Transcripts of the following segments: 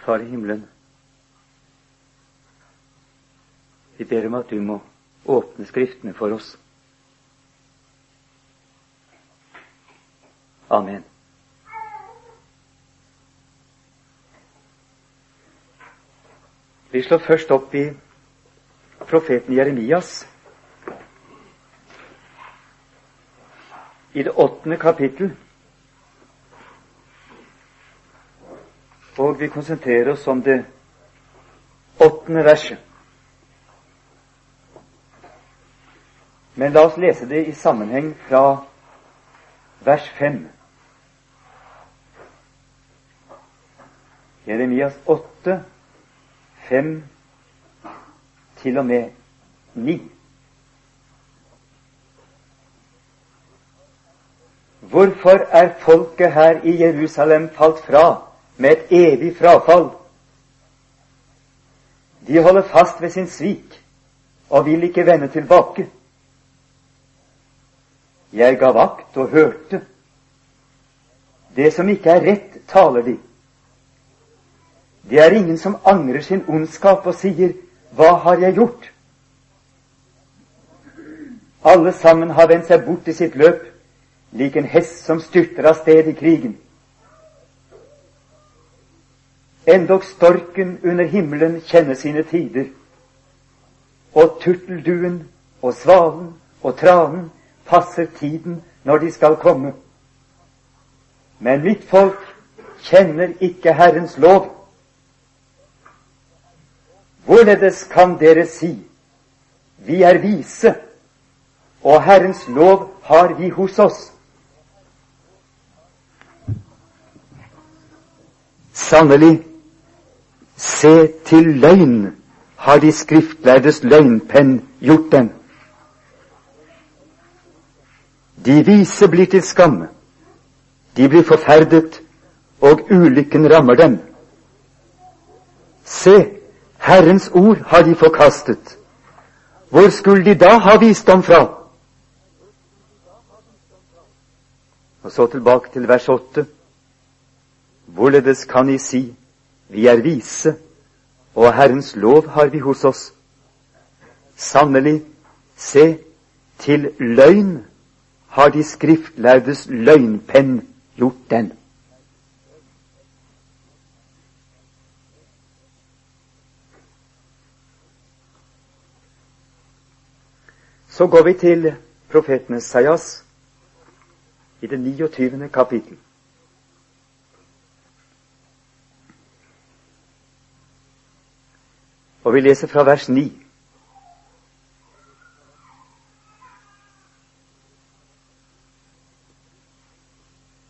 Far i himmelen, vi ber om at du må åpne Skriftene for oss. Amen. Vi slår først opp i profeten Jeremias. I det åttende kapittel. Og vi konsentrerer oss om det åttende verset. Men la oss lese det i sammenheng fra vers fem. Jeremias 8, 5 til og med 9. Hvorfor er folket her i Jerusalem falt fra med et evig frafall? De holder fast ved sin svik og vil ikke vende tilbake. Jeg ga vakt og hørte. Det som ikke er rett, taler de. Det er ingen som angrer sin ondskap og sier 'Hva har jeg gjort?' Alle sammen har vendt seg bort i sitt løp, lik en hest som styrter av sted i krigen. Endog storken under himmelen kjenner sine tider, og turtelduen og svalen og tranen passer tiden når de skal komme. Men mitt folk kjenner ikke Herrens lov. Hvorledes kan dere si vi er vise, og Herrens lov har vi hos oss? Sannelig, se til løgn har de skriftlærdes løgnpenn gjort den. De vise blir til skamme. De blir forferdet, og ulykken rammer dem. Se, Herrens ord har de forkastet. Hvor skulle de da ha visdom fra? Og så tilbake til vers åtte. Hvorledes kan de si, vi er vise, og Herrens lov har vi hos oss? Sannelig, se, til løgn har de skriftlærdes løgnpenn gjort den. Så går vi til profeten Esaias i det 29. kapittel. Og vi leser fra vers 9.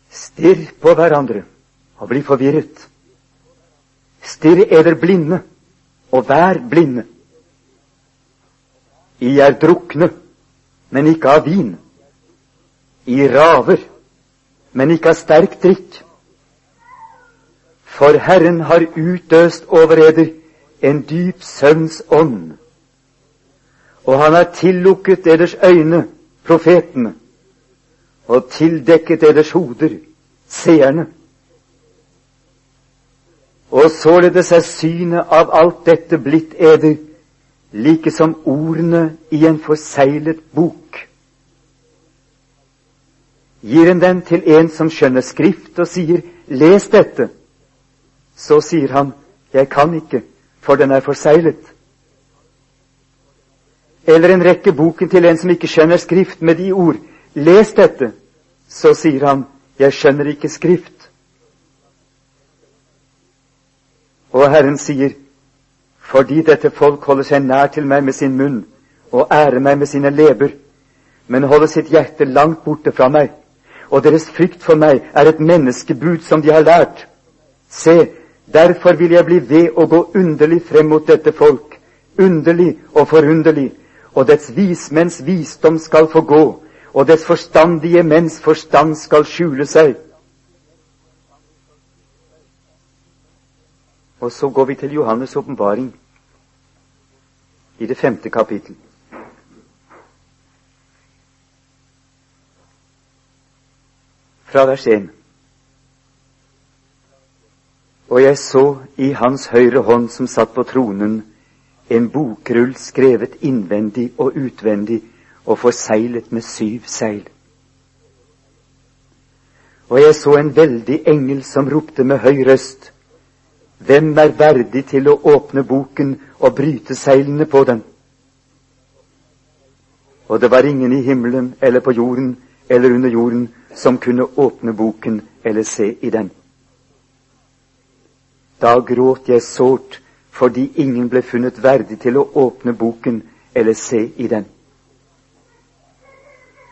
Stirr på hverandre og bli forvirret. Stirr eder blinde og vær blinde. I er drukne, men ikke av vin. I raver, men ikke av sterk drikk. For Herren har utøst over eder en dyp søvns ånd, og han har tillukket deres øyne, profetene, og tildekket deres hoder, seerne. Og således er synet av alt dette blitt eder, like som ordene i en forseglet bok. Gir en den til en som skjønner Skrift, og sier 'les dette', så sier han 'jeg kan ikke, for den er forseglet'. Eller en rekke boken til en som ikke skjønner Skrift, med de ord 'les dette', så sier han 'jeg skjønner ikke Skrift'. Og Herren sier, fordi dette folk holder seg nær til meg med sin munn og ærer meg med sine leber, men holder sitt hjerte langt borte fra meg, og deres frykt for meg er et menneskebud som de har lært. Se, derfor vil jeg bli ved å gå underlig frem mot dette folk, underlig og forunderlig, og dets vismenns visdom skal få gå, og dets forstandige menns forstand skal skjule seg. Og så går vi til Johannes' åpenbaring i det femte kapittel. Fra vers 1. Og jeg så i hans høyre hånd som satt på tronen, en bokrull skrevet innvendig og utvendig og forseglet med syv seil. Og jeg så en veldig engel som ropte med høy røst. Hvem er verdig til å åpne boken og bryte seilene på den? Og det var ingen i himmelen eller på jorden eller under jorden som kunne åpne boken eller se i den. Da gråt jeg sårt fordi ingen ble funnet verdig til å åpne boken eller se i den.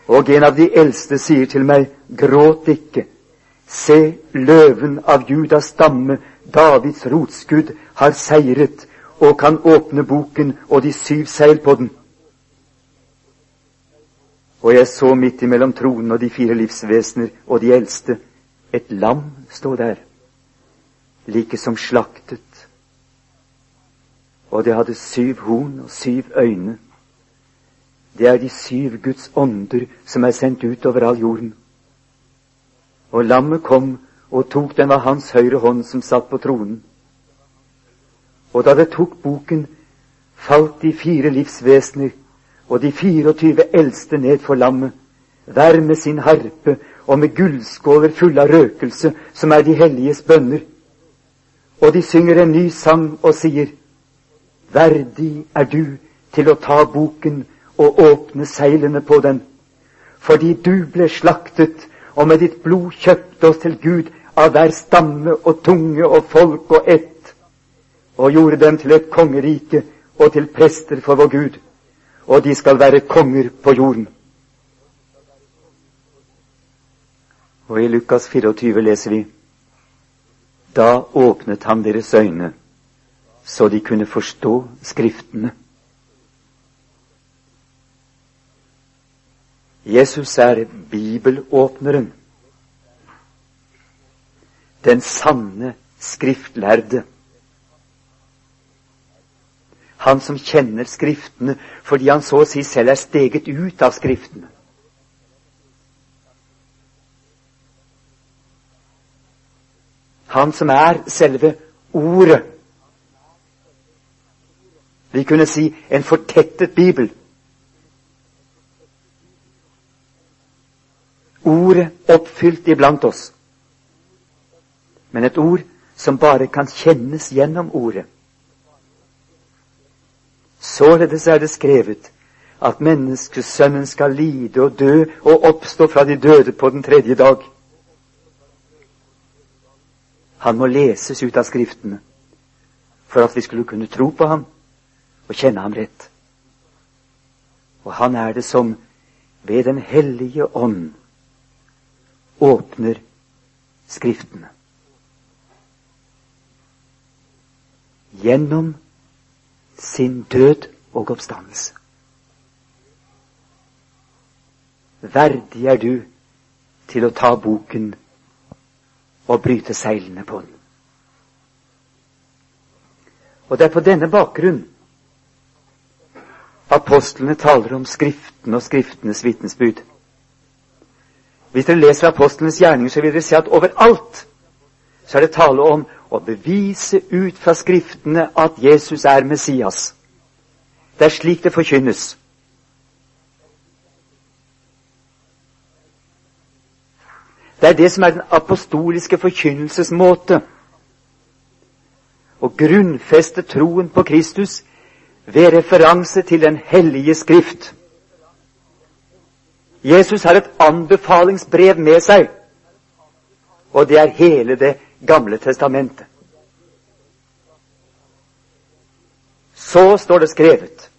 Og en av de eldste sier til meg, gråt ikke. Se, løven av Judas stamme, Davids rotskudd, har seiret og kan åpne boken og de syv seil på den. Og jeg så midt imellom tronen og de fire livsvesener og de eldste et lam stå der, like som slaktet. Og det hadde syv horn og syv øyne. Det er de syv Guds ånder som er sendt ut over all jorden. Og lammet kom og tok den av hans høyre hånd som satt på tronen. Og da det tok boken, falt de fire livsvesener og de 24 eldste ned for lammet, hver med sin harpe og med gullskåler fulle av røkelse, som er de helliges bønner. Og de synger en ny sang og sier, Verdig er du til å ta boken og åpne seilene på den, fordi du ble slaktet og med ditt blod kjøpte oss til Gud av hver stamme og tunge og folk og ett, og gjorde dem til et kongerike og til prester for vår Gud og de skal være konger på jorden. Og i Lukas 24 leser vi Da åpnet han deres øyne, så de kunne forstå Skriftene. Jesus er bibelåpneren, den sanne skriftlærde. Han som kjenner Skriftene fordi han så å si selv er steget ut av Skriftene. Han som er selve Ordet. Vi kunne si en fortettet bibel. Ordet oppfylt iblant oss. Men et ord som bare kan kjennes gjennom Ordet. Således er det skrevet at menneskesønnen skal lide og dø og oppstå fra de døde på den tredje dag. Han må leses ut av Skriftene for at vi skulle kunne tro på ham og kjenne ham rett. Og han er det som ved Den hellige ånd åpner Skriftene. Gjennom sin død og oppstandelse. Verdig er du til å ta boken og bryte seilene på den. Og det er på denne bakgrunn apostlene taler om Skriften og Skriftenes vitnesbyrd. Hvis dere leser apostlenes gjerninger, så vil dere se at overalt så er det tale om å bevise ut fra Skriftene at Jesus er Messias. Det er slik det forkynnes. Det er det som er den apostoliske forkynnelsesmåte. Å grunnfeste troen på Kristus ved referanse til Den hellige Skrift. Jesus har et anbefalingsbrev med seg, og det er hele det Gamle testamentet. Så står det skrevet,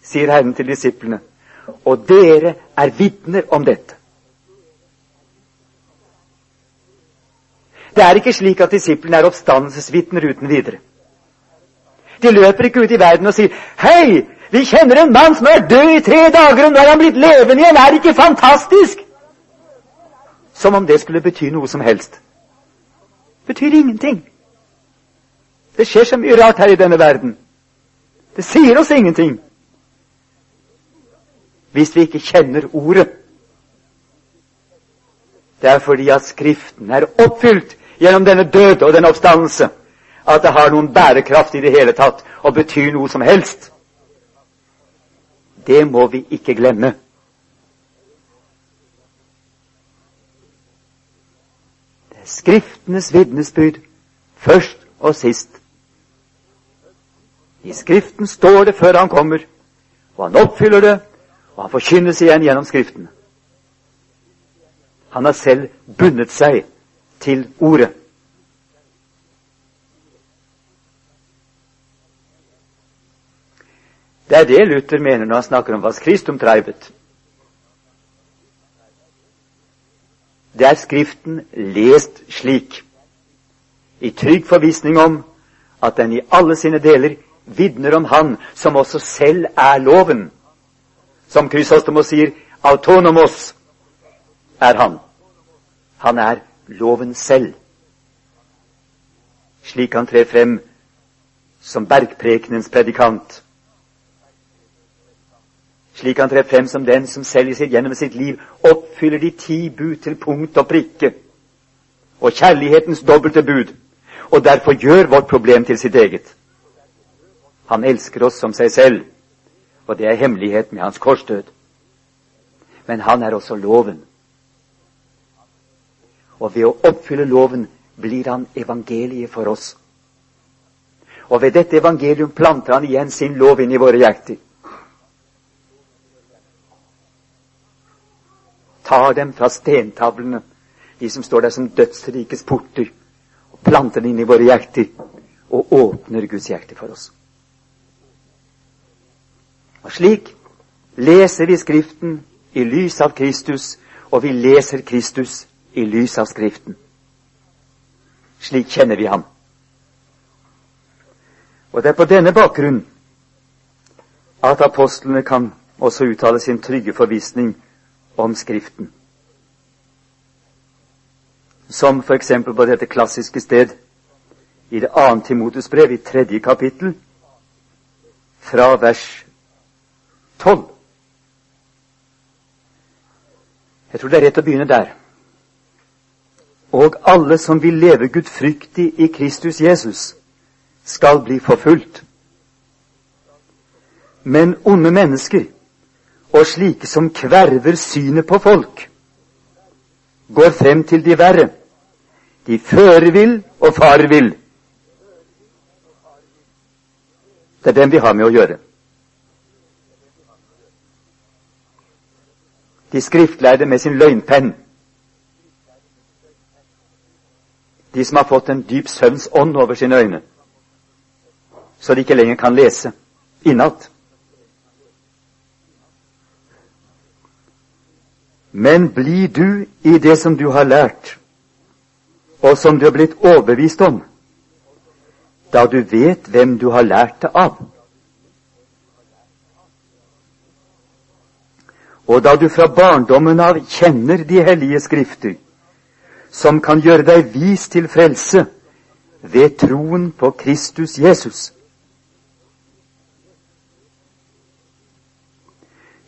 sier Herren til disiplene, og dere er vitner om dette. Det er ikke slik at disiplene er oppstandelsesvitner uten videre. De løper ikke ut i verden og sier 'Hei, vi kjenner en mann som er død i tre dager, og nå er han blitt levende igjen. Er det ikke fantastisk?' Som om det skulle bety noe som helst Det betyr ingenting. Det skjer så mye rart her i denne verden. Det sier oss ingenting hvis vi ikke kjenner Ordet. Det er fordi at Skriften er oppfylt gjennom denne død og denne oppstandelse, at det har noen bærekraft i det hele tatt og betyr noe som helst. Det må vi ikke glemme. Det er Skriftenes vitnesbyrd først og sist. I Skriften står det før han kommer, og han oppfyller det, og han forkynnes igjen gjennom Skriften. Han har selv bundet seg til Ordet. Det er det Luther mener når han snakker om was Christum treibet. Det er Skriften lest slik, i trygg forvissning om at den i alle sine deler vitner om Han som også selv er loven. Som Krysostomos sier, autonomos er Han. Han er loven selv. Slik han trer frem som bergprekenens predikant slik han trer frem som den som selv i sitt, gjennom sitt liv oppfyller de ti bud til punkt og prikke, og kjærlighetens dobbelte bud, og derfor gjør vårt problem til sitt eget. Han elsker oss som seg selv, og det er hemmeligheten med hans korsdød. Men han er også loven. Og ved å oppfylle loven blir han evangeliet for oss. Og ved dette evangelium planter han igjen sin lov inn i våre hjerter. tar dem fra stentavlene, de som står der som dødsrikes porter, og planter dem inn i våre hjerter og åpner Guds hjerte for oss. Og slik leser vi Skriften i lys av Kristus, og vi leser Kristus i lys av Skriften. Slik kjenner vi ham. Og det er på denne bakgrunn at apostlene kan også uttale sin trygge forvisning om Skriften. Som f.eks. på dette klassiske sted i det annet Timotus brev, i tredje kapittel, fra vers tolv. Jeg tror det er rett å begynne der. Og alle som vil leve gudfryktig i Kristus Jesus, skal bli forfulgt. Men onde mennesker og slike som kverver synet på folk, går frem til de verre. De fører vil og farer vil. Det er dem vi har med å gjøre. De skriftlærde med sin løgnpenn. De som har fått en dyp søvns ånd over sine øyne, så de ikke lenger kan lese innat. Men bli du i det som du har lært, og som du har blitt overbevist om, da du vet hvem du har lært det av. Og da du fra barndommen av kjenner de hellige skrifter, som kan gjøre deg vis til frelse ved troen på Kristus Jesus.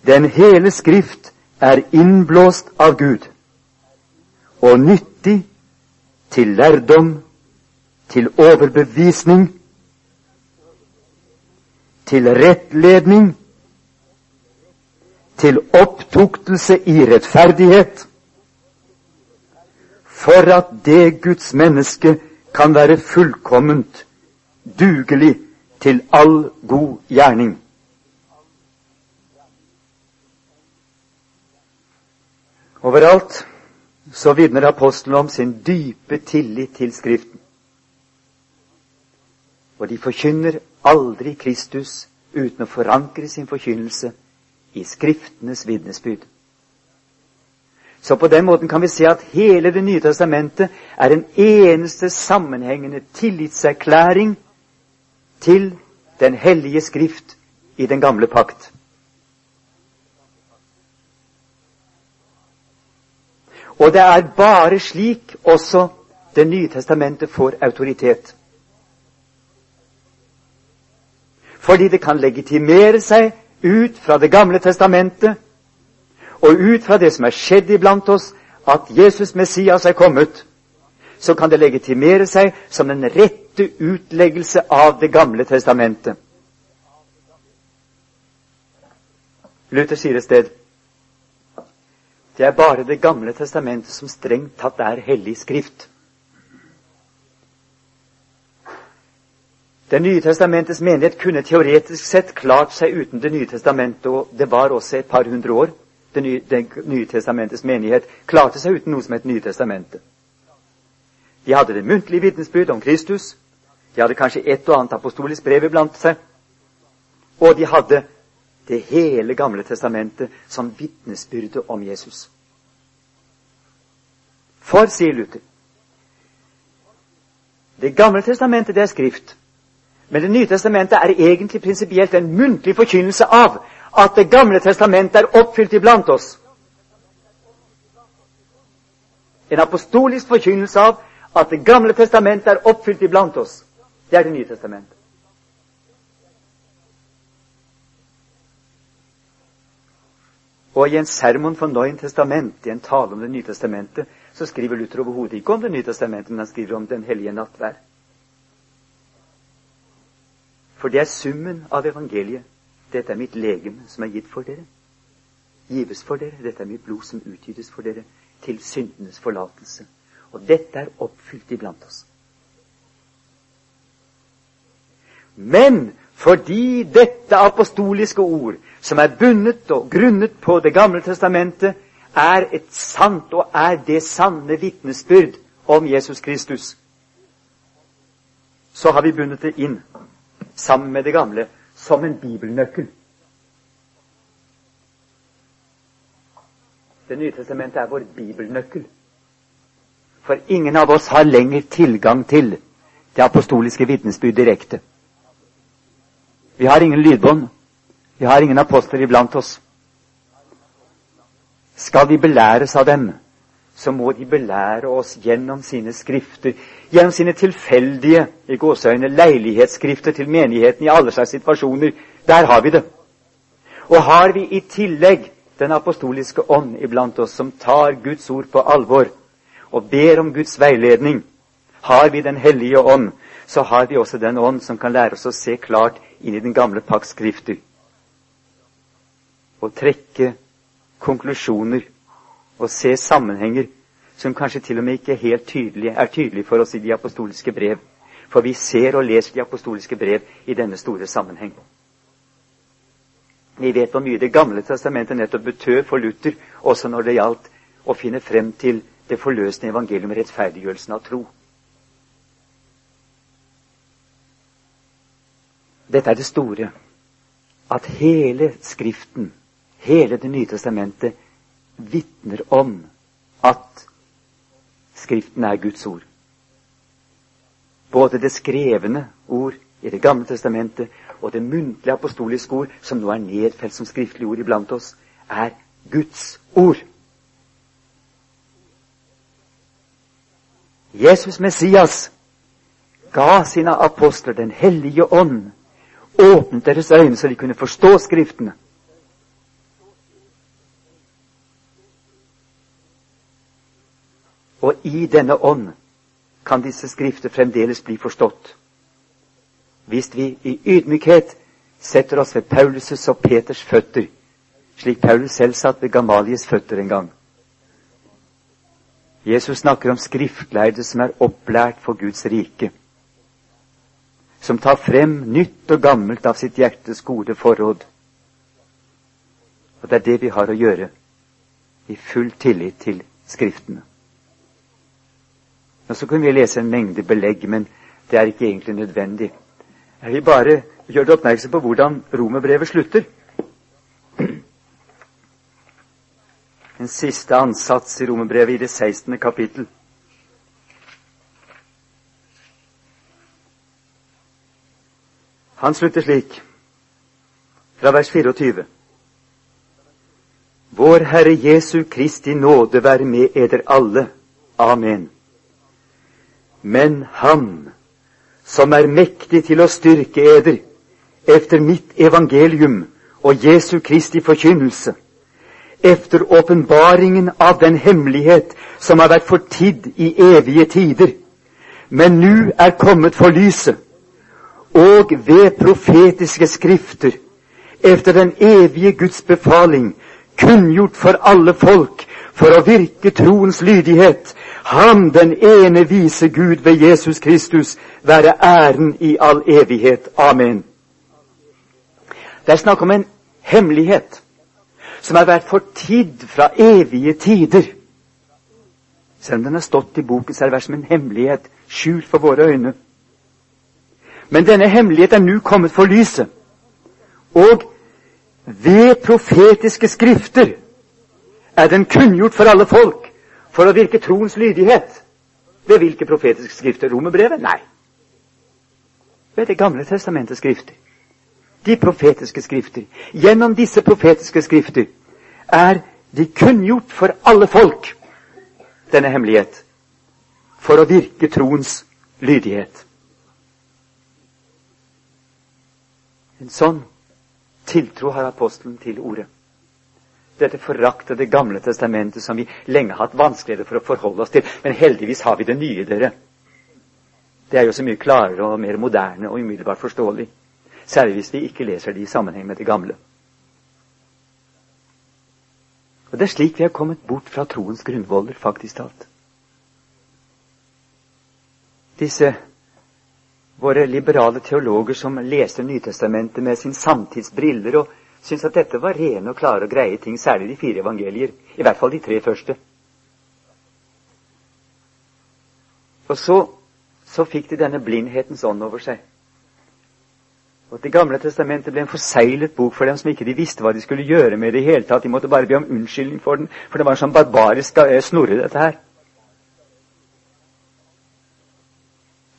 Den hele Skrift er innblåst av Gud og nyttig til lærdom, til overbevisning, til rettledning, til opptuktelse i rettferdighet, for at det Guds menneske kan være fullkomment dugelig til all god gjerning. Overalt så vitner apostelen om sin dype tillit til Skriften. Og de forkynner aldri Kristus uten å forankre sin forkynnelse i Skriftenes vitnesbyrd. Så på den måten kan vi se at hele Det nye testamentet er en eneste sammenhengende tillitserklæring til Den hellige Skrift i den gamle pakt. Og det er bare slik også Det nye testamentet får autoritet. Fordi det kan legitimere seg ut fra Det gamle testamentet og ut fra det som er skjedd iblant oss, at Jesus Messias er kommet. så kan det legitimere seg som den rette utleggelse av Det gamle testamentet. Luther sier et sted det er bare Det gamle testamentet som strengt tatt er hellig skrift. Det nye testamentets menighet kunne teoretisk sett klart seg uten Det nye testamentet, og det var også et par hundre år. Det nye, den nye testamentets menighet klarte seg uten noe som het Nye testamentet. De hadde det muntlige vitnesbyrd om Kristus. De hadde kanskje et og annet apostolisk brev iblant seg. Og de hadde det hele Gamle testamentet som vitnesbyrde om Jesus. For, sier Luther, Det gamle testamentet det er skrift. Men Det nye testamentet er egentlig prinsipielt en muntlig forkynnelse av at Det gamle testamentet er oppfylt iblant oss. En apostolisk forkynnelse av at Det gamle testamentet er oppfylt iblant oss. Det er Det nye testamentet. Og i en sermon for Neuen Testament, i en tale om Det nye testamentet, så skriver Luther overhodet ikke om Det nye testamentet, men han skriver om Den hellige nattverd. For det er summen av evangeliet. Dette er mitt legeme som er gitt for dere. Gives for dere. Dette er mitt blod som utgytes for dere til syndenes forlatelse. Og dette er oppfylt iblant oss. Men fordi dette apostoliske ord, som er bundet og grunnet på Det gamle testamentet, er et sant og er det sanne vitnesbyrd om Jesus Kristus, så har vi bundet det inn sammen med det gamle som en bibelnøkkel. Det nye testamentet er vår bibelnøkkel. For ingen av oss har lenger tilgang til det apostoliske vitnesbyrd direkte. Vi har ingen lydbånd. Vi har ingen apostler iblant oss. Skal vi belæres av dem, så må de belære oss gjennom sine skrifter, gjennom sine tilfeldige i gåseøyne, leilighetsskrifter til menigheten i alle slags situasjoner. Der har vi det. Og har vi i tillegg den apostoliske ånd iblant oss, som tar Guds ord på alvor og ber om Guds veiledning, har vi Den hellige ånd, så har vi også den ånd som kan lære oss å se klart inn i den gamle pakts skrifter og trekke konklusjoner og se sammenhenger som kanskje til og med ikke helt tydelige, er tydelige for oss i de apostoliske brev. For vi ser og leser de apostoliske brev i denne store sammenheng. Vi vet hvor mye Det gamle testamentet nettopp betød for Luther, også når det gjaldt å finne frem til det forløsende evangelium, rettferdiggjørelsen av tro. Dette er det store, at hele Skriften, hele Det nye testamentet, vitner om at Skriften er Guds ord. Både det skrevne ord i Det gamle testamentet og det muntlige apostoliske ord, som nå er nedfelt som skriftlige ord iblant oss, er Guds ord. Jesus Messias ga sine apostler Den hellige ånd, åpnet deres øyne så de kunne forstå Skriftene. I denne ånd kan disse skrifter fremdeles bli forstått. Hvis vi i ydmykhet setter oss ved Paulus' og Peters føtter, slik Paulus selv satt ved Gamalies føtter en gang. Jesus snakker om skriftlærde som er opplært for Guds rike, som tar frem nytt og gammelt av sitt hjertes gode forråd. Og det er det vi har å gjøre, i full tillit til Skriftene. Og så kunne vi lese en mengde belegg, men det er ikke egentlig nødvendig. Jeg vil bare gjøre deg oppmerksom på hvordan romerbrevet slutter. En siste ansats i romerbrevet i det 16. kapittel. Han slutter slik, fra vers 24. Vår Herre Jesu Kristi nåde være med eder alle. Amen. Men Han som er mektig til å styrke eder efter mitt evangelium og Jesu Kristi forkynnelse, efter åpenbaringen av den hemmelighet som har vært fortidd i evige tider, men nu er kommet for lyset, og ved profetiske skrifter, efter den evige Guds befaling, kunngjort for alle folk, for å virke troens lydighet, ham den ene vise Gud ved Jesus Kristus, være æren i all evighet. Amen. Det er snakk om en hemmelighet som har vært fortidd fra evige tider. Selv om den har stått i boken, så er det vært som en hemmelighet skjult for våre øyne. Men denne hemmelighet er nå kommet for lyset. Og ved profetiske skrifter er den kunngjort for alle folk for å virke troens lydighet. Ved hvilke profetiske skrifter? Romerbrevet? Nei. Ved Det gamle testamentets skrifter. De profetiske skrifter. Gjennom disse profetiske skrifter er de kunngjort for alle folk, denne hemmelighet, for å virke troens lydighet. En sånn tiltro har apostelen til ordet. Dette foraktede Gamle testamentet som vi lenge har hatt vanskeligheter for å forholde oss til. Men heldigvis har vi det nye, dere. Det er jo så mye klarere og mer moderne og umiddelbart forståelig. Særlig hvis vi ikke leser det i sammenheng med det gamle. Og Det er slik vi har kommet bort fra troens grunnvoller, faktisk talt. Disse våre liberale teologer som leser Nytestamentet med sin samtidsbriller og syntes at dette var rene og klare og greie ting, særlig de fire evangelier. I hvert fall de tre første. Og så, så fikk de denne blindhetens ånd over seg. Og Det gamle testamentet ble en forseglet bok for dem som ikke de visste hva de skulle gjøre med det i hele tatt. De måtte bare be om unnskyldning for den, for det var en sånn barbarisk snorre, dette her.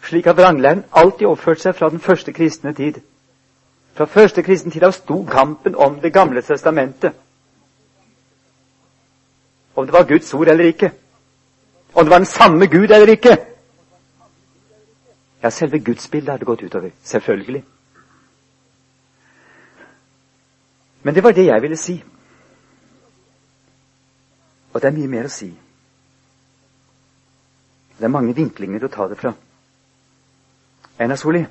Slik har vranglæren alltid oppført seg fra den første kristne tid. Fra første kristen tid av sto kampen om Det gamle testamentet. Om det var Guds ord eller ikke. Om det var den samme Gud eller ikke. Ja, selve gudsbildet hadde gått utover. Selvfølgelig. Men det var det jeg ville si. Og det er mye mer å si. Det er mange vinklinger å ta det fra. Einar Soli,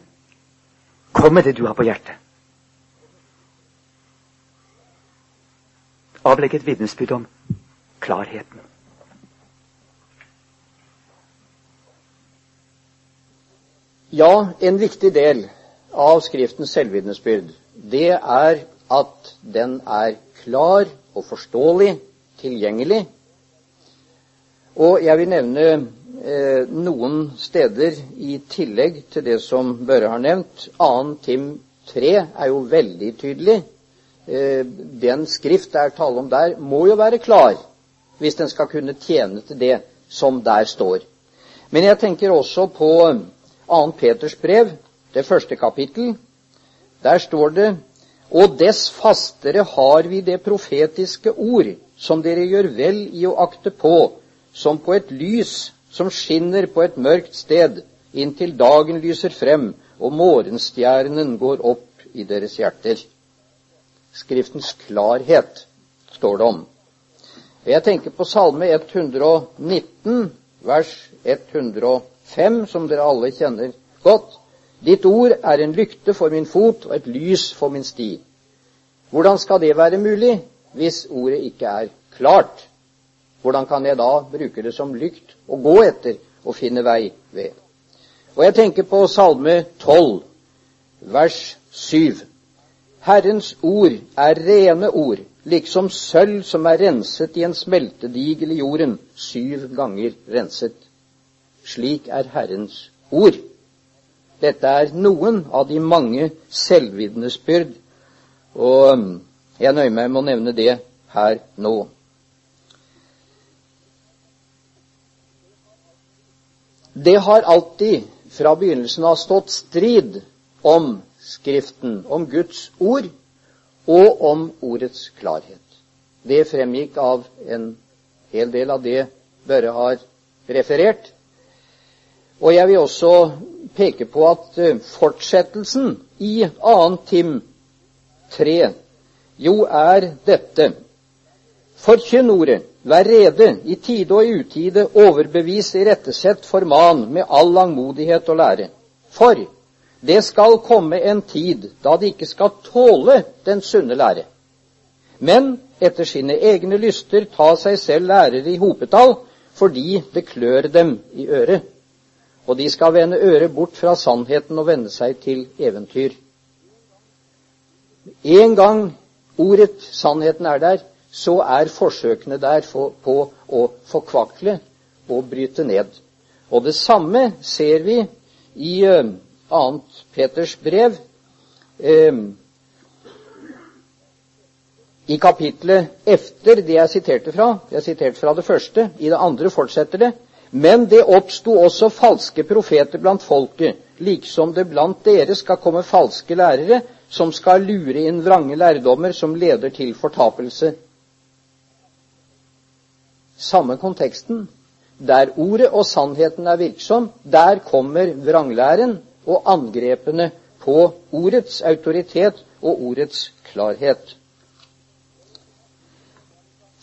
kom med det du har på hjertet. Avlegg et vitnesbyrd om klarheten. Ja, en viktig del av Skriftens selvvitnesbyrd, det er at den er klar og forståelig, tilgjengelig. Og jeg vil nevne eh, noen steder i tillegg til det som Børre har nevnt. 2. Tim 3 er jo veldig tydelig. Eh, den skrift det er tale om der, må jo være klar hvis den skal kunne tjene til det som der står. Men jeg tenker også på 2. Peters brev, det første kapittel. Der står det og dess fastere har vi det profetiske ord, som dere gjør vel i å akte på, som på et lys som skinner på et mørkt sted, inntil dagen lyser frem og morgenstjernen går opp i deres hjerter. Skriftens klarhet står det om. Jeg tenker på Salme 119, vers 105, som dere alle kjenner godt. Ditt ord er en lykte for min fot og et lys for min sti. Hvordan skal det være mulig hvis ordet ikke er klart? Hvordan kan jeg da bruke det som lykt å gå etter og finne vei ved? Og jeg tenker på Salme 12, vers 7. Herrens ord er rene ord, liksom sølv som er renset i en smeltedigel i jorden, syv ganger renset. Slik er Herrens ord. Dette er noen av de mange selvvitnesbyrd, og jeg nøyer meg med å nevne det her nå. Det har alltid fra begynnelsen av stått strid om Skriften, om Guds ord og om ordets klarhet. Det fremgikk av en hel del av det Børre har referert. Og jeg vil også peke på at eh, fortsettelsen i 2. Tim 3 jo er dette Forkynn ordet, vær rede, i tide og i utide, overbevis, irettesett, forman med all langmodighet og lære. For det skal komme en tid da de ikke skal tåle den sunne lære, men etter sine egne lyster ta seg selv lærere i hopetall, fordi det klør dem i øret. Og de skal vende øret bort fra sannheten og vende seg til eventyr. En gang ordet, sannheten, er der, så er forsøkene der på å forkvakle og bryte ned. Og det samme ser vi i annet Peters brev. eh, I kapitlet efter det jeg siterte fra, jeg siterte fra det første, i det andre fortsetter det. Men det oppsto også falske profeter blant folket, liksom det blant dere skal komme falske lærere, som skal lure inn vrange lærdommer som leder til fortapelse. Samme konteksten. Der ordet og sannheten er virksom, der kommer vranglæren og angrepene på ordets autoritet og ordets klarhet.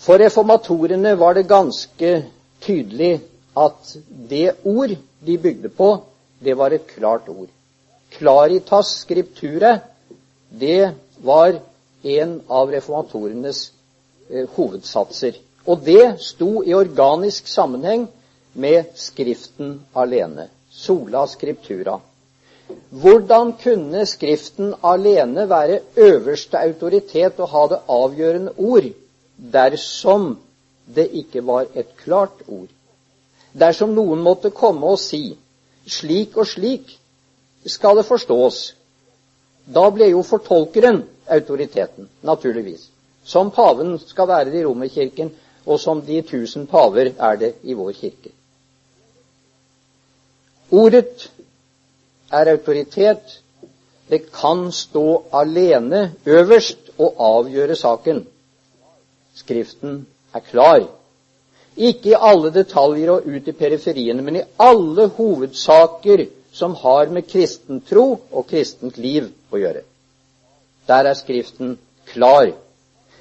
For reformatorene var det ganske tydelig at det ord de bygde på, det var et klart ord. Claritas scripture, det var en av reformatorenes eh, hovedsatser. Og det sto i organisk sammenheng med Skriften alene. Sola scriptura. Hvordan kunne Skriften alene være øverste autoritet og ha det avgjørende ord dersom det ikke var et klart ord? Dersom noen måtte komme og si slik og slik skal det forstås, da ble jo fortolkeren autoriteten, naturligvis. Som paven skal være det i Romerkirken, og som de tusen paver er det i vår kirke. Ordet er autoritet. Det kan stå alene øverst og avgjøre saken. Skriften er klar. Ikke i alle detaljer og ut i periferiene, men i alle hovedsaker som har med kristen tro og kristent liv å gjøre. Der er Skriften klar.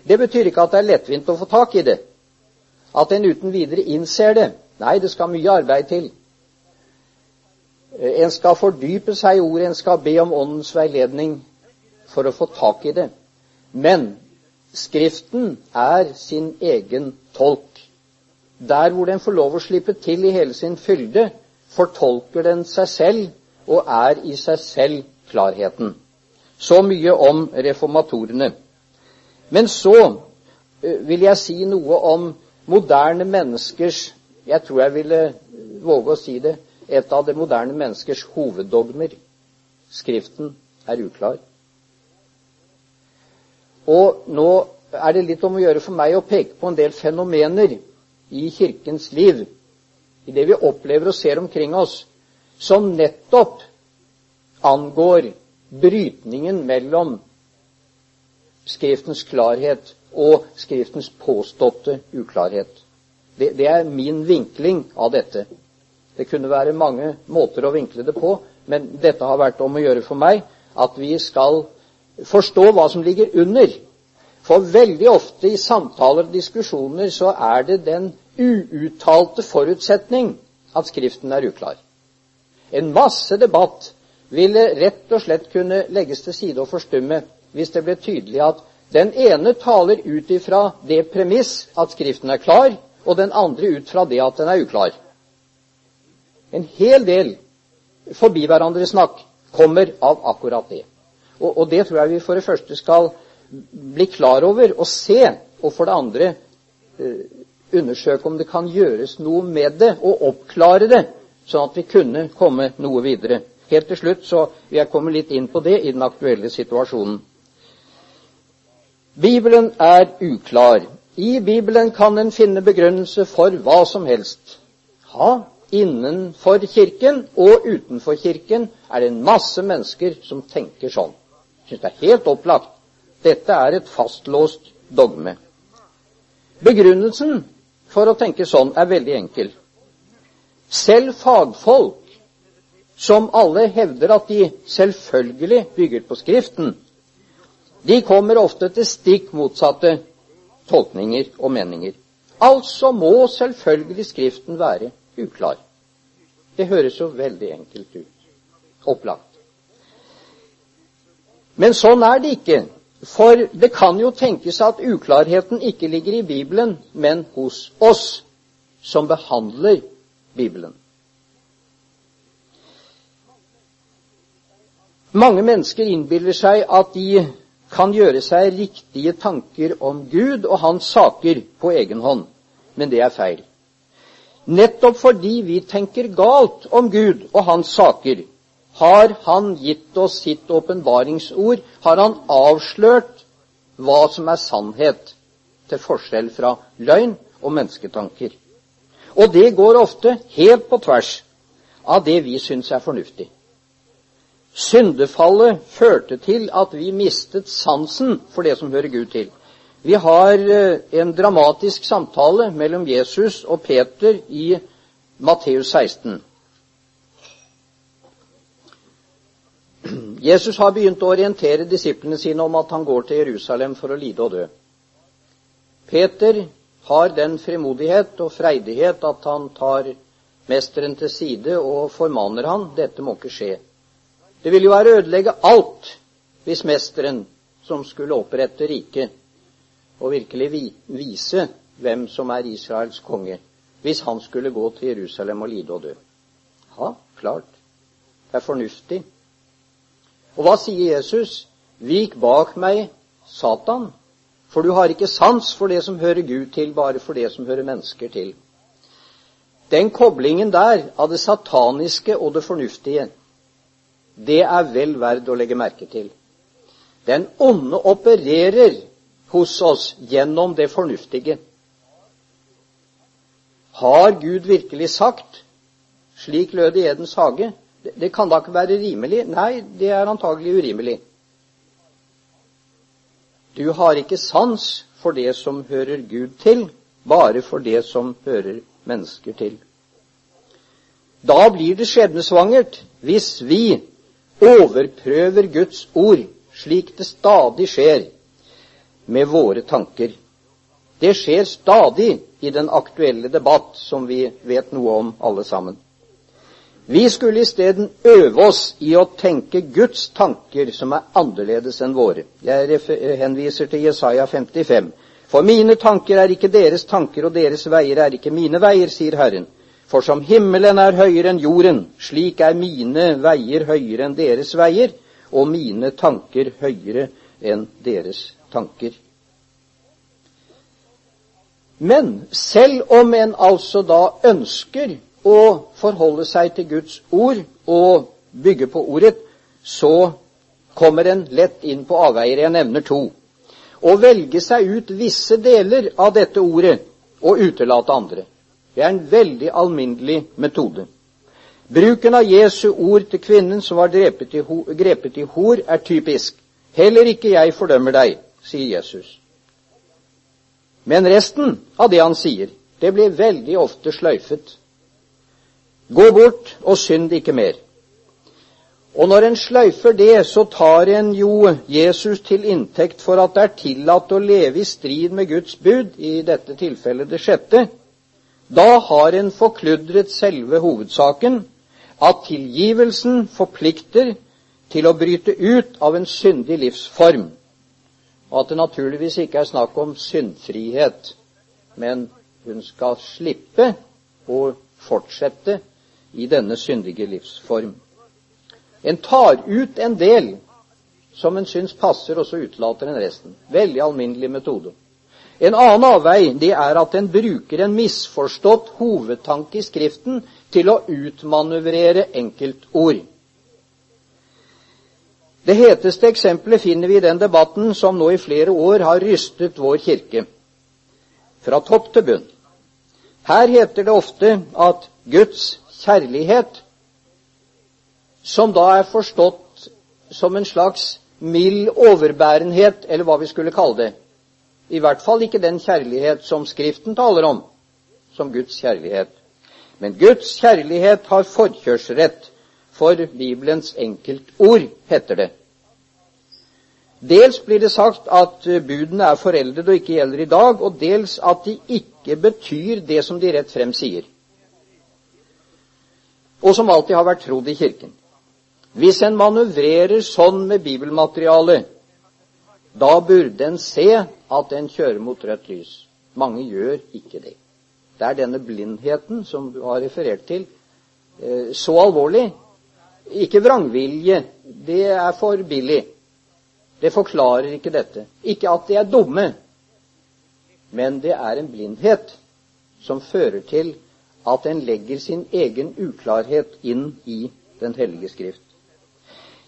Det betyr ikke at det er lettvint å få tak i det, at en uten videre innser det. Nei, det skal mye arbeid til. En skal fordype seg i ordet, en skal be om Åndens veiledning for å få tak i det. Men Skriften er sin egen tolk. Der hvor den får lov å slippe til i hele sin fylde, fortolker den seg selv og er i seg selv klarheten. Så mye om reformatorene. Men så vil jeg si noe om moderne menneskers Jeg tror jeg ville våge å si det et av det moderne menneskers hoveddogmer. Skriften er uklar. Og nå er det litt om å gjøre for meg å peke på en del fenomener i Kirkens liv, i det vi opplever og ser omkring oss, som nettopp angår brytningen mellom Skriftens klarhet og Skriftens påståtte uklarhet. Det, det, er min vinkling av dette. Det kunne være mange måter å vinkle det på, men dette har vært om å gjøre for meg at vi skal forstå hva som ligger under. For veldig ofte i samtaler og diskusjoner så er det den uuttalte forutsetning at Skriften er uklar. En masse debatt ville rett og slett kunne legges til side og forstumme hvis det ble tydelig at den ene taler ut ifra det premiss at Skriften er klar, og den andre ut fra det at den er uklar. En hel del forbi hverandre snakk kommer av akkurat det. Og, og, det tror jeg vi for det første skal bli klar over og se, og for det andre eh, undersøke om det kan gjøres noe med det, og oppklare det, sånn at vi kunne komme noe videre. Helt til slutt så vil jeg komme litt inn på det i den aktuelle situasjonen. Bibelen er uklar. I Bibelen kan en finne begrunnelse for hva som helst. Ha, innenfor Kirken og utenfor Kirken er det en masse mennesker som tenker sånn. Jeg syns det er helt opplagt. Dette er et fastlåst dogme. Begrunnelsen for å tenke sånn er veldig enkel. Selv fagfolk, som alle hevder at de selvfølgelig bygger på Skriften, de kommer ofte til stikk motsatte tolkninger og meninger. Altså må selvfølgelig Skriften være uklar. Det høres jo veldig enkelt ut. Opplagt. Men sånn er det ikke. For det kan jo tenkes at uklarheten ikke ligger i Bibelen, men hos oss som behandler Bibelen. Mange mennesker innbiller seg at de kan gjøre seg riktige tanker om Gud og hans saker på egen hånd, men det er feil. Nettopp fordi vi tenker galt om Gud og hans saker, har Han gitt oss sitt åpenbaringsord, har Han avslørt hva som er sannhet, til forskjell fra løgn og mennesketanker. Og det går ofte helt på tvers av det vi syns er fornuftig. Syndefallet førte til at vi mistet sansen for det som hører Gud til. Vi har eh, en dramatisk samtale mellom Jesus og Peter i Matteus 16. Jesus har begynt å orientere disiplene sine om at han går til Jerusalem for å lide og dø. Peter har den frimodighet og freidighet at han tar mesteren til side og formaner han dette må ikke skje. Det ville jo være å ødelegge alt hvis mesteren, som skulle opprette riket og virkelig vise hvem som er Israels konge, hvis han skulle gå til Jerusalem og lide og dø. Ja, klart. Det er fornuftig. Og hva sier Jesus? Vik bak meg, Satan, for du har ikke sans for det som hører Gud til, bare for det som hører mennesker til. Den koblingen der av det sataniske og det fornuftige, det er vel verd å legge merke til. Den onde opererer hos oss gjennom det fornuftige. Har Gud virkelig sagt, slik lød i Edens hage, det kan da ikke være rimelig? Nei, det er antagelig urimelig. Du har ikke sans for det som hører Gud til, bare for det som hører mennesker til. Da blir det skjebnesvangert hvis vi overprøver Guds ord, slik det stadig skjer med våre tanker. Det skjer stadig i den aktuelle debatt, som vi vet noe om alle sammen. Vi skulle isteden øve oss i å tenke Guds tanker som er annerledes enn våre. Jeg henviser til Jesaja 55. For mine tanker er ikke deres tanker, og deres veier er ikke mine veier, sier Herren. For som himmelen er høyere enn jorden, slik er mine veier høyere enn deres veier, og mine tanker høyere enn deres tanker. Men selv om en altså da ønsker å forholde seg til Guds ord og bygge på ordet, så kommer en lett inn på avveier. Jeg nevner to. Å velge seg ut visse deler av dette ordet og utelate andre. Det er en veldig alminnelig metode. Bruken av Jesu ord til kvinnen som var grepet i, grepet i hor, er typisk. Heller ikke jeg fordømmer deg, sier Jesus. Men resten av det han sier, det blir veldig ofte sløyfet. Gå bort og synd ikke mer. Og når en sløyfer det, så tar en jo Jesus til inntekt for at det er tillatt å leve i strid med Guds bud, i dette tilfellet det sjette, da har en forkludret selve hovedsaken, at tilgivelsen forplikter til å bryte ut av en syndig livsform, og at det naturligvis ikke er snakk om syndfrihet, men hun skal slippe å fortsette i denne syndige livsform. En tar ut en del som en syns passer, og så utelater en resten. Veldig alminnelig metode. En annen avvei det er at en bruker en misforstått hovedtanke i Skriften til å utmanøvrere enkeltord. Det heteste eksempelet finner vi i den debatten som nå i flere år har rystet vår kirke, fra topp til bunn. Her heter det ofte at Guds kjærlighet, som da er forstått som en slags mild overbærenhet, eller hva vi skulle kalle det, i hvert fall ikke den kjærlighet som Skriften taler om, som Guds kjærlighet. Men Guds kjærlighet har forkjørsrett for Bibelens enkeltord, heter det. Dels blir det sagt at eh, budene er foreldede og ikke gjelder i dag, og dels at de ikke betyr det som de rett frem sier, og som alltid har vært trodd i Kirken. Hvis en manøvrerer sånn med bibelmaterialet, da burde en se at en kjører mot rødt lys. Mange gjør ikke det. Det er denne blindheten som du har referert til, eh, så alvorlig. Ikke vrangvilje, det er for billig. Det forklarer ikke dette. Ikke at de er dumme, men det er en blindhet som fører til at en legger sin egen uklarhet inn i Den hellige skrift.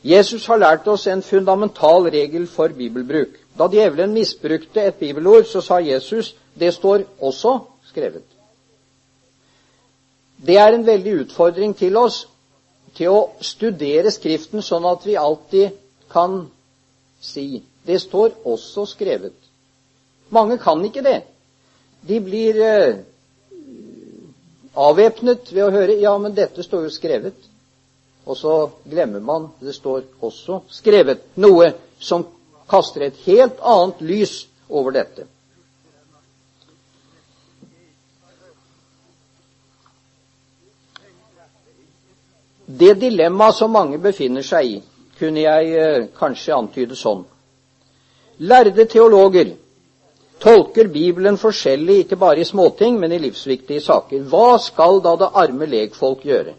Jesus har lært oss en fundamental regel for bibelbruk. Da djevelen misbrukte et bibelord, så sa Jesus det står også skrevet. Det er en veldig utfordring til oss til å studere Skriften sånn at vi alltid kan si. Det står også skrevet. Mange kan ikke det. De blir eh, avvæpnet ved å høre ja, men dette står jo skrevet. Og så glemmer man det står også skrevet. Noe som kaster et helt annet lys over dette. Det dilemmaet som mange befinner seg i, kunne jeg eh, kanskje antyde sånn. Lærde teologer tolker Bibelen forskjellig, ikke bare i småting, men i livsviktige saker. Hva skal da det arme legfolk gjøre?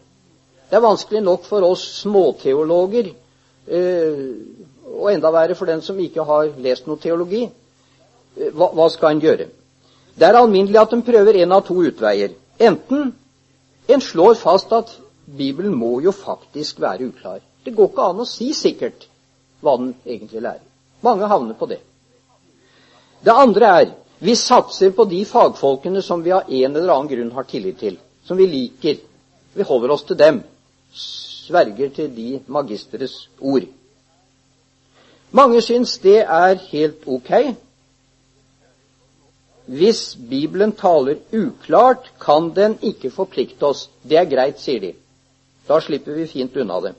Det er vanskelig nok for oss småteologer, eh, og enda verre for den som ikke har lest noe teologi. Eh, hva, hva skal en gjøre? Det er alminnelig at en prøver en av to utveier. Enten en slår fast at Bibelen må jo faktisk være uklar. Det går ikke an å si sikkert hva den egentlig lærer. Mange havner på det. Det andre er vi satser på de fagfolkene som vi av en eller annen grunn har tillit til, som vi liker. Vi holder oss til dem. Sverger til de magisteres ord. Mange syns det er helt ok. Hvis Bibelen taler uklart, kan den ikke forplikte oss. Det er greit, sier de. Da slipper vi fint unna det.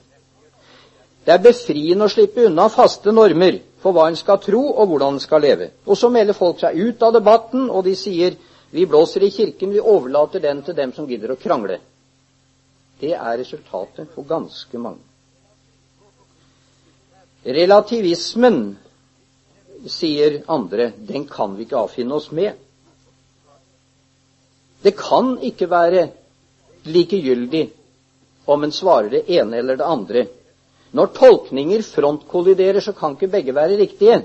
Det er befriende å slippe unna faste normer for hva en skal tro, og hvordan en skal leve. Og så melder folk seg ut av debatten, og de sier vi blåser i kirken, vi overlater den til dem som gidder å krangle. Det er resultatet for ganske mange. Relativismen, sier andre, den kan vi ikke avfinne oss med. Det kan ikke være likegyldig om en svarer det ene eller det andre når tolkninger frontkolliderer, så kan ikke begge være riktige.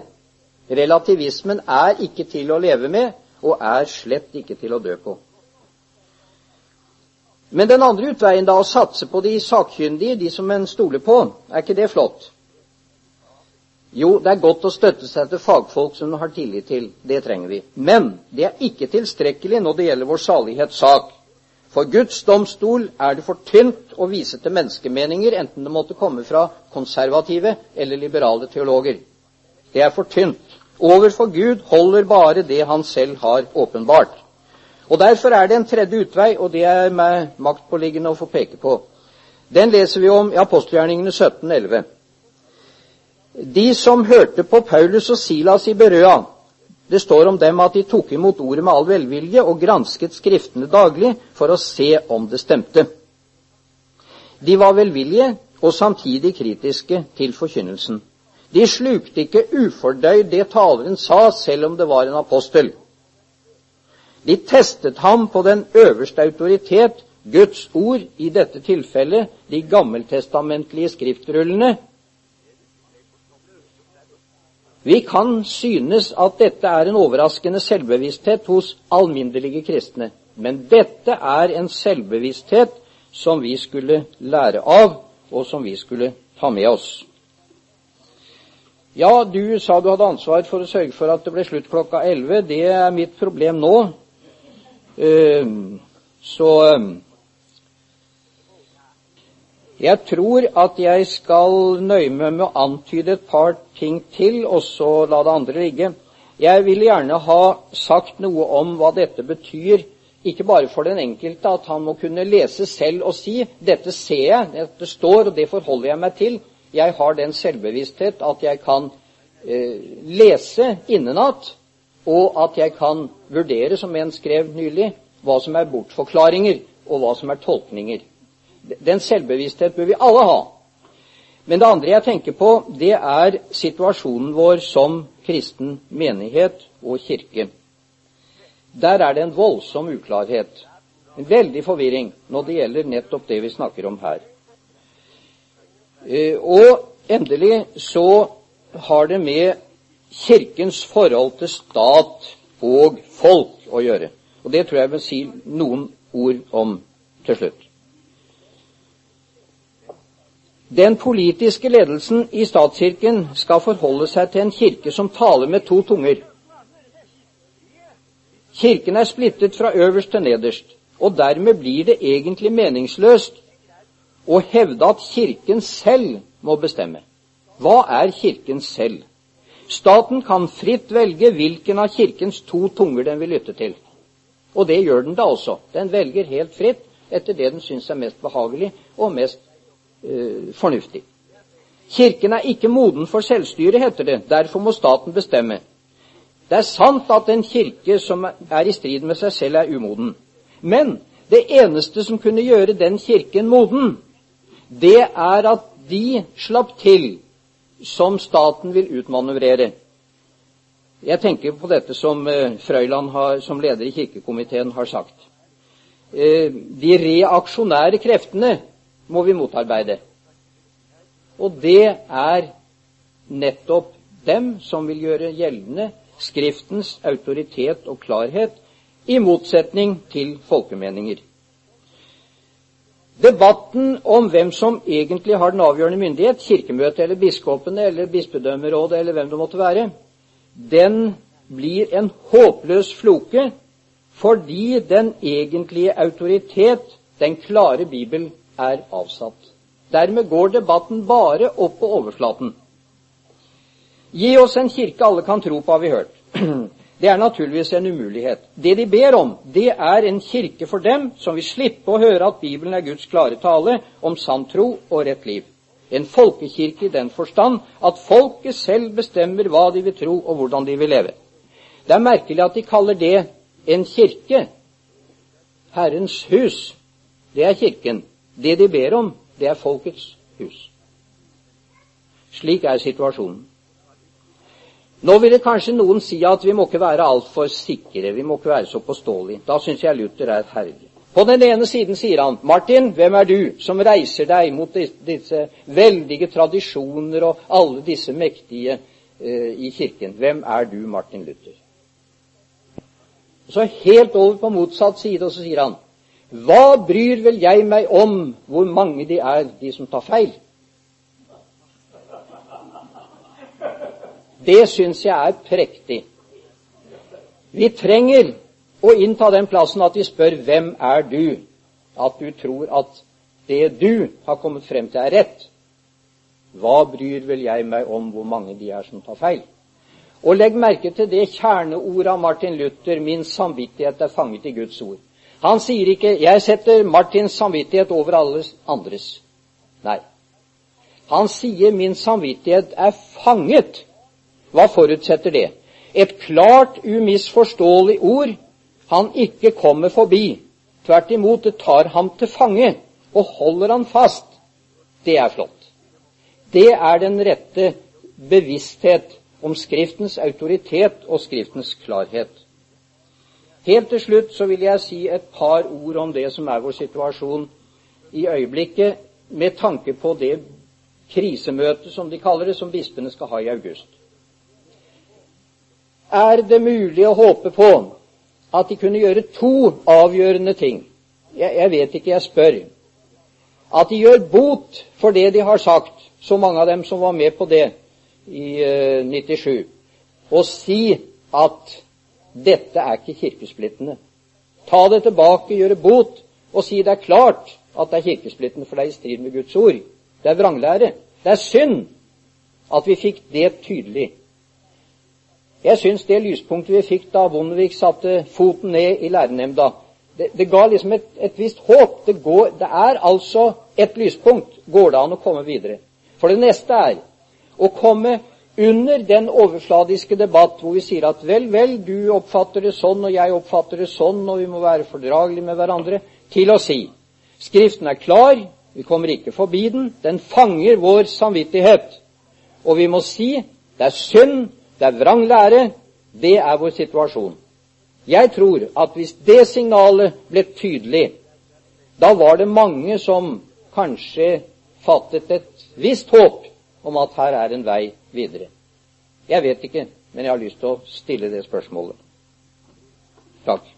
Relativismen er ikke til å leve med, og er slett ikke til å dø på. Men den andre utveien, da, å satse på de sakkyndige, de som en stoler på, er ikke det flott? Jo, det er godt å støtte seg til fagfolk som en har tillit til. Det trenger vi. Men det er ikke tilstrekkelig når det gjelder vår salighetssak. For Guds domstol er det for tynt å vise til menneskemeninger, enten det måtte komme fra konservative eller liberale teologer. Det er for tynt. Overfor Gud holder bare det han selv har åpenbart. Og Derfor er det en tredje utvei, og det er meg maktpåliggende å få peke på. Den leser vi om i apostelgjerningene 1711. De som hørte på Paulus og Silas i Berøa, det står om dem at de tok imot ordet med all velvilje og gransket Skriftene daglig for å se om det stemte. De var velvillige og samtidig kritiske til forkynnelsen. De slukte ikke ufordøyd det taleren sa, selv om det var en apostel. De testet ham på den øverste autoritet, Guds ord, i dette tilfellet de gammeltestamentlige skriftrullene, vi kan synes at dette er en overraskende selvbevissthet hos alminnelige kristne, men dette er en selvbevissthet som vi skulle lære av, og som vi skulle ta med oss. Ja, du sa du hadde ansvar for å sørge for at det ble slutt klokka 11. Det er mitt problem nå. Ehm, så ehm, jeg tror at jeg skal nøye meg med å antyde et par ting til, og så la det andre ligge. Jeg vil gjerne ha sagt noe om hva dette betyr, ikke bare for den enkelte, at han må kunne lese selv og si 'dette ser jeg, dette står, og det forholder jeg meg til'. Jeg har den selvbevissthet at jeg kan eh, lese innenat, og at jeg kan vurdere, som en skrev nylig, hva som er bortforklaringer, og hva som er tolkninger. Den selvbevissthet bør vi alle ha. Men det andre jeg tenker på, det er situasjonen vår som kristen menighet og kirke. Der er det en voldsom uklarhet, en veldig forvirring, når det gjelder nettopp det vi snakker om her. Eh, og endelig så har det med Kirkens forhold til stat og folk å gjøre. Og det tror jeg vil si noen ord om til slutt. Den politiske ledelsen i statskirken skal forholde seg til en kirke som taler med to tunger. Kirken er splittet fra øverst til nederst, og dermed blir det egentlig meningsløst å hevde at Kirken selv må bestemme. Hva er Kirken selv? Staten kan fritt velge hvilken av Kirkens to tunger den vil lytte til. Og det gjør den da også. Den velger helt fritt etter det den syns er mest behagelig og mest fornuftig. Kirken er ikke moden for selvstyre, heter det. Derfor må staten bestemme. Det er sant at en kirke som er i strid med seg selv, er umoden. Men det eneste som kunne gjøre den kirken moden, det er at de slapp til som staten vil utmanøvrere. Jeg tenker på dette som uh, Frøyland har, som leder i kirkekomiteen har sagt. Uh, de reaksjonære kreftene må vi motarbeide. Og det er nettopp dem som vil gjøre gjeldende Skriftens autoritet og klarhet, i motsetning til folkemeninger. Debatten om hvem som egentlig har den avgjørende myndighet, Kirkemøtet eller biskopene eller bispedømmerådet eller hvem det måtte være, den blir en håpløs floke fordi den egentlige autoritet, den klare Bibel, er avsatt. Dermed går debatten bare opp på overflaten. Gi oss en kirke alle kan tro på, har vi hørt. Det er naturligvis en umulighet. Det de ber om, det er en kirke for dem som vil slippe å høre at Bibelen er Guds klare tale om sann tro og rett liv. En folkekirke i den forstand at folket selv bestemmer hva de vil tro og hvordan de vil leve. Det er merkelig at de kaller det en kirke. Herrens hus, det er kirken. Det de ber om, det er folkets hus. Slik er situasjonen. Nå ville kanskje noen si at vi må ikke være altfor sikre, vi må ikke være så påståelige. Da syns jeg Luther er herlig. På den ene siden sier han, 'Martin, hvem er du som reiser deg mot disse veldige tradisjoner og alle disse mektige eh, i Kirken? Hvem er du, Martin Luther?' Så helt over på motsatt side, og så sier han, 'Hva bryr vel jeg meg om hvor mange de er, de som tar feil?' Det syns jeg er prektig. Vi trenger å innta den plassen at vi spør 'Hvem er du?' At du tror at det du har kommet frem til, er rett. Hva bryr vel jeg meg om hvor mange de er som tar feil? Og legg merke til det kjerneordet av Martin Luther 'Min samvittighet er fanget i Guds ord'. Han sier ikke 'Jeg setter Martins samvittighet over alles andres'. Nei. Han sier 'Min samvittighet er fanget hva forutsetter det? Et klart, umisforståelig ord han ikke kommer forbi. Tvert imot, det tar ham til fange og holder han fast. Det er flott. Det er den rette bevissthet om Skriftens autoritet og Skriftens klarhet. Helt til slutt så vil jeg si et par ord om det som er vår situasjon i øyeblikket, med tanke på det krisemøtet, som de kaller det, som bispene skal ha i august er det mulig å håpe på at de kunne gjøre to avgjørende ting. Jeg, jeg vet ikke, jeg spør. At de gjør bot for det de har sagt, så mange av dem som var med på det i uh, eh, 97, og si at dette er ikke kirkesplittende. Ta det tilbake, gjøre bot, og si det er klart at det er kirkesplittende, for det er i strid med Guds ord. Det er vranglære. Det er synd at vi fikk det tydelig. Jeg syns det lyspunktet vi fikk da Bondevik satte foten ned i lærernemnda, det, det, ga liksom et, et visst håp. Det, går, det, er altså et lyspunkt. Går det an å komme videre? For det neste er å komme under den overfladiske debatt hvor vi sier at vel, vel, du oppfatter det sånn, og jeg oppfatter det sånn, og vi må være fordragelige med hverandre, til å si Skriften er klar, vi kommer ikke forbi den, den fanger vår samvittighet. Og vi må si det er synd, det er vrang lære, det er vår situasjon. Jeg tror at hvis det signalet ble tydelig, da var det mange som kanskje fattet et visst håp om at her er en vei videre. Jeg vet ikke, men jeg har lyst til å stille det spørsmålet. Takk.